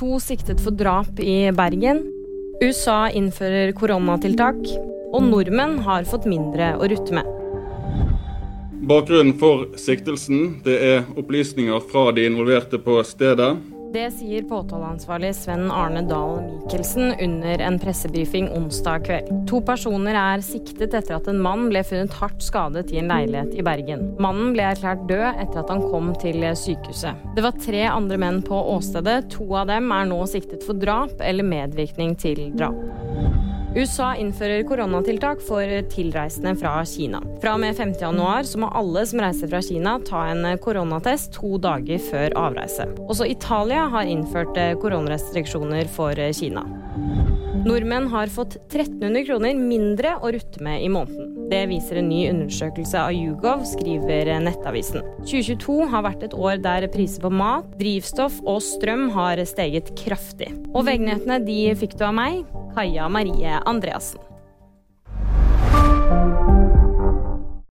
To siktet for drap i Bergen. USA innfører koronatiltak. Og nordmenn har fått mindre å rutte med. Bakgrunnen for siktelsen det er opplysninger fra de involverte på stedet. Det sier påtaleansvarlig Sven Arne Dahl Mikkelsen under en pressebrifing onsdag kveld. To personer er siktet etter at en mann ble funnet hardt skadet i en leilighet i Bergen. Mannen ble erklært død etter at han kom til sykehuset. Det var tre andre menn på åstedet. To av dem er nå siktet for drap eller medvirkning til drap. USA innfører koronatiltak for tilreisende fra Kina. Fra og med 5.1 må alle som reiser fra Kina ta en koronatest to dager før avreise. Også Italia har innført koronarestriksjoner for Kina. Nordmenn har fått 1300 kroner mindre å rutte med i måneden. Det viser en ny undersøkelse av Yougov, skriver Nettavisen. 2022 har vært et år der priser på mat, drivstoff og strøm har steget kraftig. Og VG-nyhetene de fikk du av meg, Kaja Marie Andreassen.